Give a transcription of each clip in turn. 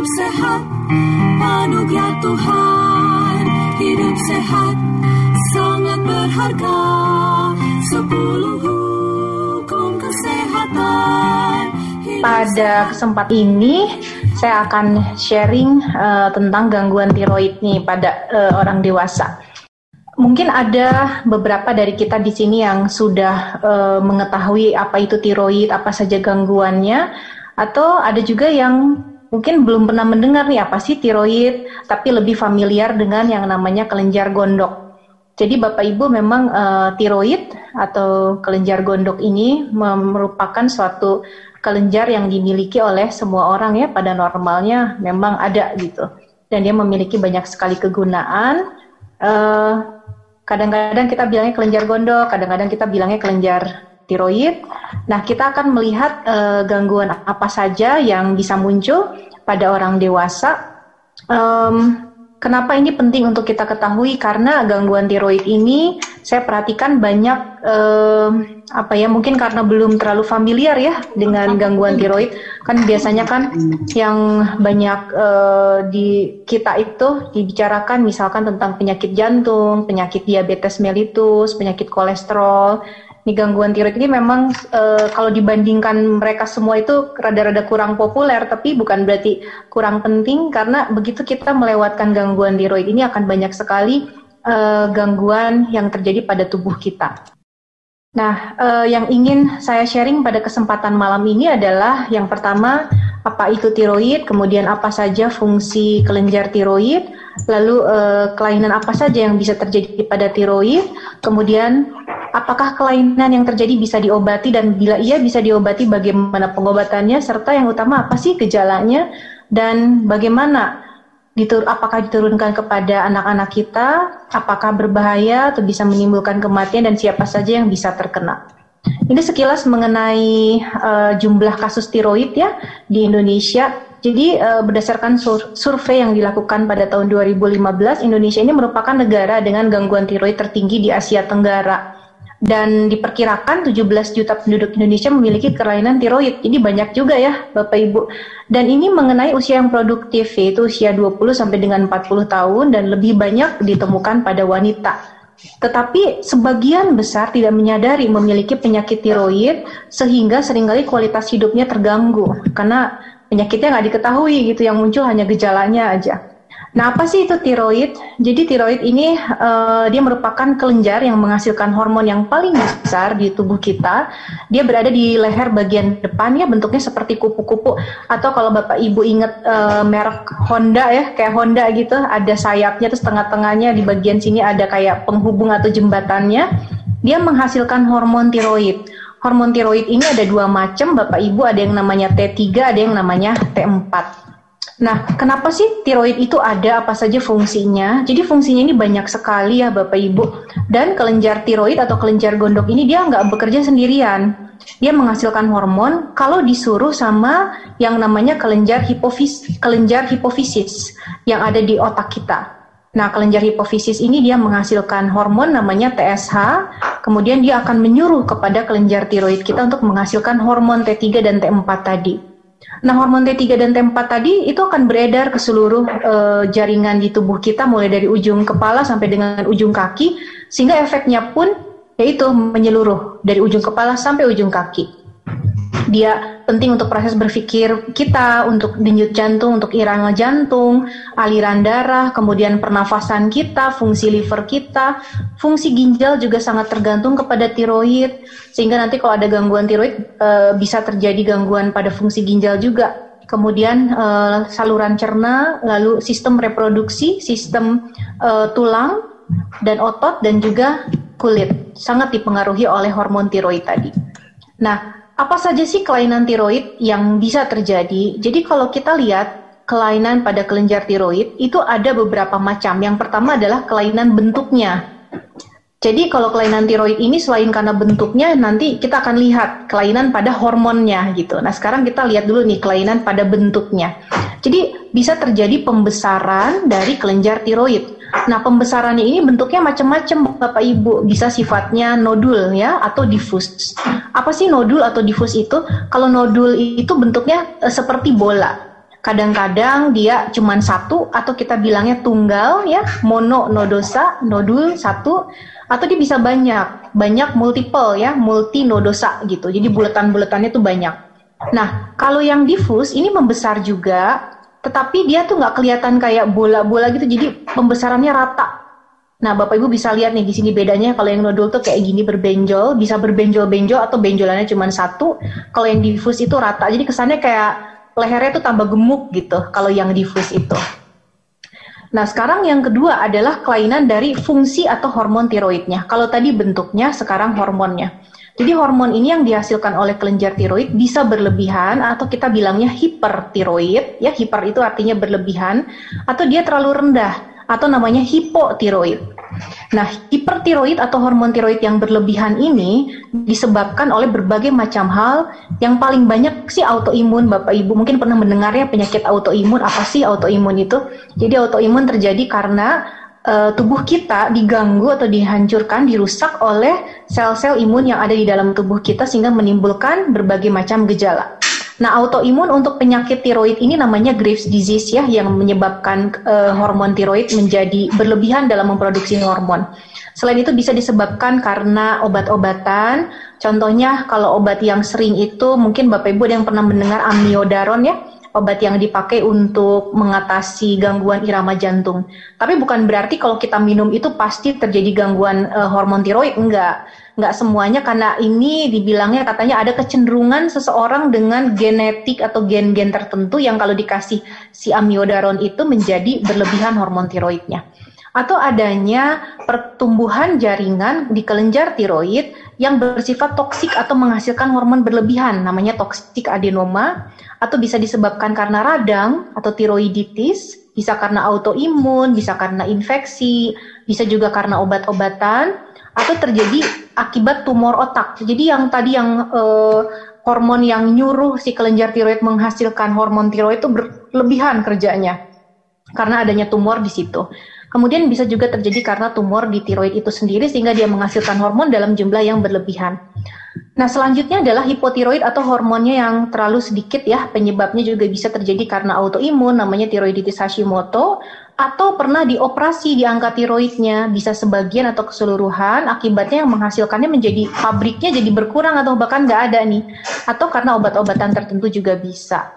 hidup sehat anugerah Tuhan. Hidup sehat sangat berharga. Sepuluh hukum kesehatan. Pada kesempatan ini saya akan sharing eh, tentang gangguan tiroid nih pada eh, orang dewasa. Mungkin ada beberapa dari kita di sini yang sudah eh, mengetahui apa itu tiroid, apa saja gangguannya, atau ada juga yang mungkin belum pernah mendengar nih apa sih tiroid, tapi lebih familiar dengan yang namanya kelenjar gondok. Jadi Bapak Ibu memang eh, tiroid atau kelenjar gondok ini merupakan suatu kelenjar yang dimiliki oleh semua orang ya pada normalnya memang ada gitu. Dan dia memiliki banyak sekali kegunaan. Eh, kadang-kadang kita bilangnya kelenjar gondok, kadang-kadang kita bilangnya kelenjar tiroid. Nah, kita akan melihat eh, gangguan apa saja yang bisa muncul pada orang dewasa. Em, Kenapa ini penting untuk kita ketahui? Karena gangguan tiroid ini saya perhatikan banyak eh, apa ya mungkin karena belum terlalu familiar ya dengan gangguan tiroid. Kan biasanya kan yang banyak eh, di kita itu dibicarakan misalkan tentang penyakit jantung, penyakit diabetes mellitus, penyakit kolesterol. Ini gangguan tiroid ini memang eh, kalau dibandingkan mereka semua itu rada-rada kurang populer, tapi bukan berarti kurang penting karena begitu kita melewatkan gangguan tiroid ini akan banyak sekali eh, gangguan yang terjadi pada tubuh kita. Nah, eh, yang ingin saya sharing pada kesempatan malam ini adalah yang pertama apa itu tiroid, kemudian apa saja fungsi kelenjar tiroid, lalu kelainan apa saja yang bisa terjadi pada tiroid, kemudian apakah kelainan yang terjadi bisa diobati dan bila iya bisa diobati bagaimana pengobatannya serta yang utama apa sih gejalanya dan bagaimana ditur apakah diturunkan kepada anak-anak kita, apakah berbahaya atau bisa menimbulkan kematian dan siapa saja yang bisa terkena. Ini sekilas mengenai eh, jumlah kasus tiroid ya di Indonesia. Jadi eh, berdasarkan sur- survei yang dilakukan pada tahun 2015, Indonesia ini merupakan negara dengan gangguan tiroid tertinggi di Asia Tenggara. Dan diperkirakan 17 juta penduduk Indonesia memiliki kelainan tiroid. Jadi banyak juga ya Bapak Ibu. Dan ini mengenai usia yang produktif yaitu usia 20 sampai dengan 40 tahun dan lebih banyak ditemukan pada wanita. Tetapi sebagian besar tidak menyadari memiliki penyakit tiroid sehingga sering kali kualitas hidupnya terganggu karena penyakitnya nggak diketahui gitu yang muncul hanya gejalanya aja. Nah apa sih itu tiroid? Jadi tiroid ini eh, dia merupakan kelenjar yang menghasilkan hormon yang paling besar di tubuh kita. Dia berada di leher bagian depan ya bentuknya seperti kupu-kupu atau kalau bapak ibu ingat eh, merek Honda ya kayak Honda gitu ada sayapnya terus tengah-tengahnya di bagian sini ada kayak penghubung atau jembatannya. Dia menghasilkan hormon tiroid. Hormon tiroid ini ada dua macam, Bapak Ibu ada yang namanya T3, ada yang namanya T4. Nah, kenapa sih tiroid itu ada apa saja fungsinya? Jadi fungsinya ini banyak sekali ya Bapak Ibu. Dan kelenjar tiroid atau kelenjar gondok ini dia nggak bekerja sendirian. Dia menghasilkan hormon kalau disuruh sama yang namanya kelenjar hipofis, kelenjar hipofisis yang ada di otak kita. Nah, kelenjar hipofisis ini dia menghasilkan hormon namanya TSH, kemudian dia akan menyuruh kepada kelenjar tiroid kita untuk menghasilkan hormon T3 dan T4 tadi. Nah, hormon T3 dan T4 tadi itu akan beredar ke seluruh eh, jaringan di tubuh kita mulai dari ujung kepala sampai dengan ujung kaki sehingga efeknya pun yaitu menyeluruh dari ujung kepala sampai ujung kaki. Dia penting untuk proses berpikir kita, untuk denyut jantung, untuk irama jantung, aliran darah, kemudian pernafasan kita, fungsi liver kita, fungsi ginjal juga sangat tergantung kepada tiroid, sehingga nanti kalau ada gangguan tiroid eh, bisa terjadi gangguan pada fungsi ginjal juga. kemudian uh, saluran cerna, lalu sistem reproduksi, sistem uh, tulang dan otot dan juga kulit. Sangat dipengaruhi oleh hormon tiroid tadi. Nah, apa saja sih kelainan tiroid yang bisa terjadi? Jadi kalau kita lihat kelainan pada kelenjar tiroid itu ada beberapa macam. Yang pertama adalah kelainan bentuknya. Jadi kalau kelainan tiroid ini selain karena bentuknya nanti kita akan lihat kelainan pada hormonnya gitu. Nah sekarang kita lihat dulu nih kelainan pada bentuknya. Jadi bisa terjadi pembesaran dari kelenjar tiroid. Nah pembesarannya ini bentuknya macam-macam Bapak Ibu. Bisa sifatnya nodul ya atau difus. Apa sih nodul atau difus itu? Kalau nodul itu bentuknya e, seperti bola. Kadang-kadang dia cuma satu atau kita bilangnya tunggal ya, mono nodosa, nodul satu atau dia bisa banyak, banyak multiple ya, multi nodosa gitu. Jadi bulatan-bulatannya tuh banyak. Nah, kalau yang diffuse ini membesar juga, tetapi dia tuh nggak kelihatan kayak bola-bola gitu, jadi pembesarannya rata. Nah, Bapak Ibu bisa lihat nih di sini bedanya kalau yang nodul tuh kayak gini berbenjol, bisa berbenjol-benjol atau benjolannya cuma satu. Kalau yang diffuse itu rata, jadi kesannya kayak lehernya tuh tambah gemuk gitu kalau yang diffuse itu. Nah, sekarang yang kedua adalah kelainan dari fungsi atau hormon tiroidnya. Kalau tadi bentuknya, sekarang hormonnya. Jadi hormon ini yang dihasilkan oleh kelenjar tiroid bisa berlebihan atau kita bilangnya hipertiroid. Ya, hiper itu artinya berlebihan atau dia terlalu rendah atau namanya hipotiroid. Nah, hipertiroid atau hormon tiroid yang berlebihan ini disebabkan oleh berbagai macam hal. Yang paling banyak sih autoimun, Bapak Ibu mungkin pernah mendengarnya penyakit autoimun. Apa sih autoimun itu? Jadi autoimun terjadi karena uh, tubuh kita diganggu atau dihancurkan, dirusak oleh sel-sel imun yang ada di dalam tubuh kita sehingga menimbulkan berbagai macam gejala. Nah, autoimun untuk penyakit tiroid ini namanya Graves disease ya yang menyebabkan uh, hormon tiroid menjadi berlebihan dalam memproduksi hormon. Selain itu bisa disebabkan karena obat-obatan. Contohnya kalau obat yang sering itu mungkin Bapak Ibu yang pernah mendengar amiodaron ya, obat yang dipakai untuk mengatasi gangguan irama jantung. Tapi bukan berarti kalau kita minum itu pasti terjadi gangguan uh, hormon tiroid, enggak nggak semuanya karena ini dibilangnya katanya ada kecenderungan seseorang dengan genetik atau gen-gen tertentu yang kalau dikasih si amiodaron itu menjadi berlebihan hormon tiroidnya atau adanya pertumbuhan jaringan di kelenjar tiroid yang bersifat toksik atau menghasilkan hormon berlebihan namanya toksik adenoma atau bisa disebabkan karena radang atau tiroiditis bisa karena autoimun bisa karena infeksi bisa juga karena obat-obatan atau terjadi akibat tumor otak. Jadi yang tadi yang uh, hormon yang nyuruh si kelenjar tiroid menghasilkan hormon tiroid itu berlebihan kerjanya karena adanya tumor di situ. Kemudian bisa juga terjadi karena tumor di tiroid itu sendiri sehingga dia menghasilkan hormon dalam jumlah yang berlebihan. Nah, selanjutnya adalah hipotiroid atau hormonnya yang terlalu sedikit ya. Penyebabnya juga bisa terjadi karena autoimun namanya tiroiditis Hashimoto atau pernah dioperasi di angka tiroidnya bisa sebagian atau keseluruhan akibatnya yang menghasilkannya menjadi pabriknya jadi berkurang atau bahkan nggak ada nih atau karena obat-obatan tertentu juga bisa.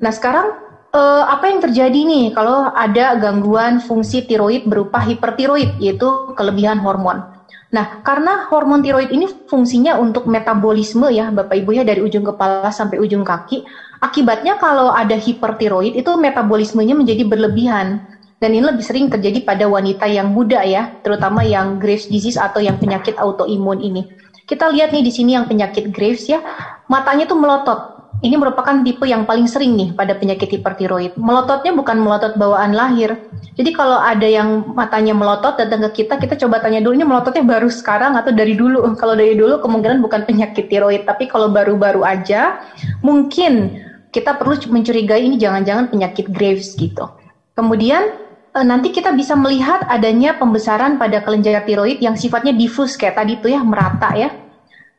Nah sekarang eh, apa yang terjadi nih kalau ada gangguan fungsi tiroid berupa hipertiroid yaitu kelebihan hormon. Nah, karena hormon tiroid ini fungsinya untuk metabolisme ya, Bapak Ibu ya dari ujung kepala sampai ujung kaki. Akibatnya kalau ada hipertiroid itu metabolismenya menjadi berlebihan dan ini lebih sering terjadi pada wanita yang muda ya, terutama yang Graves disease atau yang penyakit autoimun ini. Kita lihat nih di sini yang penyakit Graves ya, matanya tuh melotot. Ini merupakan tipe yang paling sering nih pada penyakit hipertiroid. Melototnya bukan melotot bawaan lahir. Jadi kalau ada yang matanya melotot datang ke kita, kita coba tanya dulu ini melototnya baru sekarang atau dari dulu. Kalau dari dulu kemungkinan bukan penyakit tiroid, tapi kalau baru-baru aja mungkin kita perlu mencurigai ini jangan-jangan penyakit Graves gitu. Kemudian uh, nanti kita bisa melihat adanya pembesaran pada kelenjar tiroid yang sifatnya difus kayak tadi tuh ya merata ya.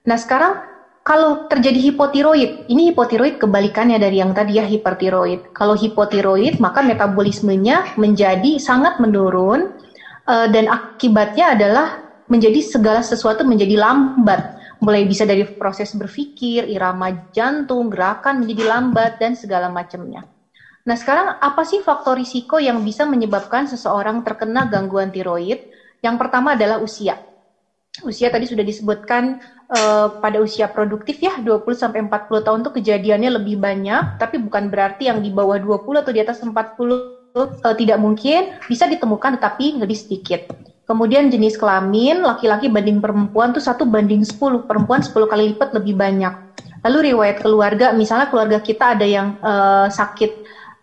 Nah sekarang kalau terjadi hipotiroid, ini hipotiroid kebalikannya dari yang tadi ya hipertiroid. Kalau hipotiroid maka metabolismenya menjadi sangat menurun uh, dan akibatnya adalah menjadi segala sesuatu menjadi lambat. Mulai bisa dari proses berpikir, irama jantung, gerakan menjadi lambat dan segala macamnya. Nah, sekarang apa sih faktor risiko yang bisa menyebabkan seseorang terkena gangguan tiroid? Yang pertama adalah usia. Usia tadi sudah disebutkan uh, pada usia produktif ya 20 sampai 40 tahun tuh kejadiannya lebih banyak, tapi bukan berarti yang di bawah 20 atau di atas 40 uh, tidak mungkin bisa ditemukan tetapi lebih sedikit. Kemudian jenis kelamin laki-laki banding perempuan tuh satu banding 10, perempuan 10 kali lipat lebih banyak. Lalu riwayat keluarga, misalnya keluarga kita ada yang uh, sakit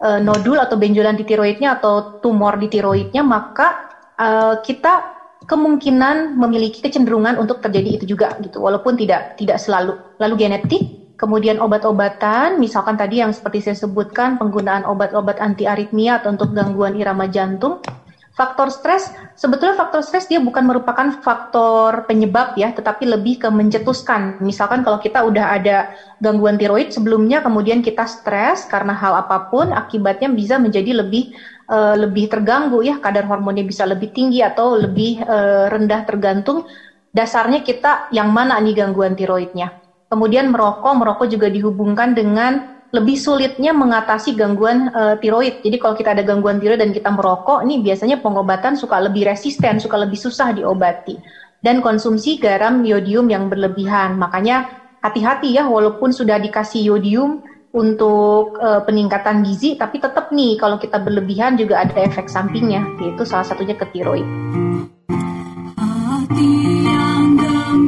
uh, nodul atau benjolan di tiroidnya atau tumor di tiroidnya, maka uh, kita kemungkinan memiliki kecenderungan untuk terjadi itu juga gitu. Walaupun tidak tidak selalu. Lalu genetik kemudian obat-obatan misalkan tadi yang seperti saya sebutkan penggunaan obat-obat anti aritmia atau untuk gangguan irama jantung. Faktor stres sebetulnya faktor stres dia bukan merupakan faktor penyebab ya tetapi lebih ke mencetuskan. Misalkan kalau kita udah ada gangguan tiroid sebelumnya kemudian kita stres karena hal apa pun akibatnya bisa menjadi lebih uh, lebih terganggu ya kadar hormonnya bisa lebih tinggi atau lebih uh, rendah tergantung dasarnya kita yang mana nih gangguan tiroidnya kemudian merokok merokok juga dihubungkan dengan lebih sulitnya mengatasi gangguan uh, tiroid. Jadi kalau kita ada gangguan tiroid dan kita merokok, ini biasanya pengobatan suka lebih resisten, suka lebih susah diobati. Dan konsumsi garam yodium yang berlebihan. Makanya hati-hati ya, walaupun sudah dikasih yodium untuk uh, peningkatan gizi, tapi tetap nih kalau kita berlebihan juga ada efek sampingnya, yaitu salah satunya ke tiroid.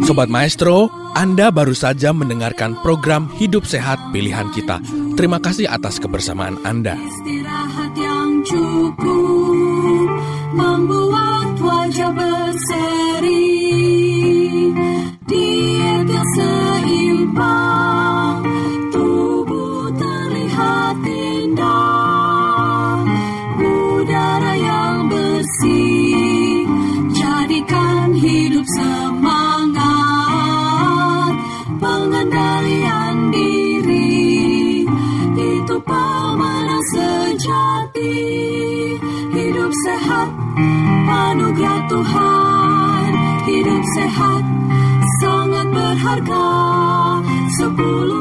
Sobat Maestro, Anda baru saja mendengarkan program Hidup Sehat Pilihan Kita. Terima kasih atas kebersamaan Anda. Anugerah Tuhan, hidup sehat, sangat berharga, sepuluh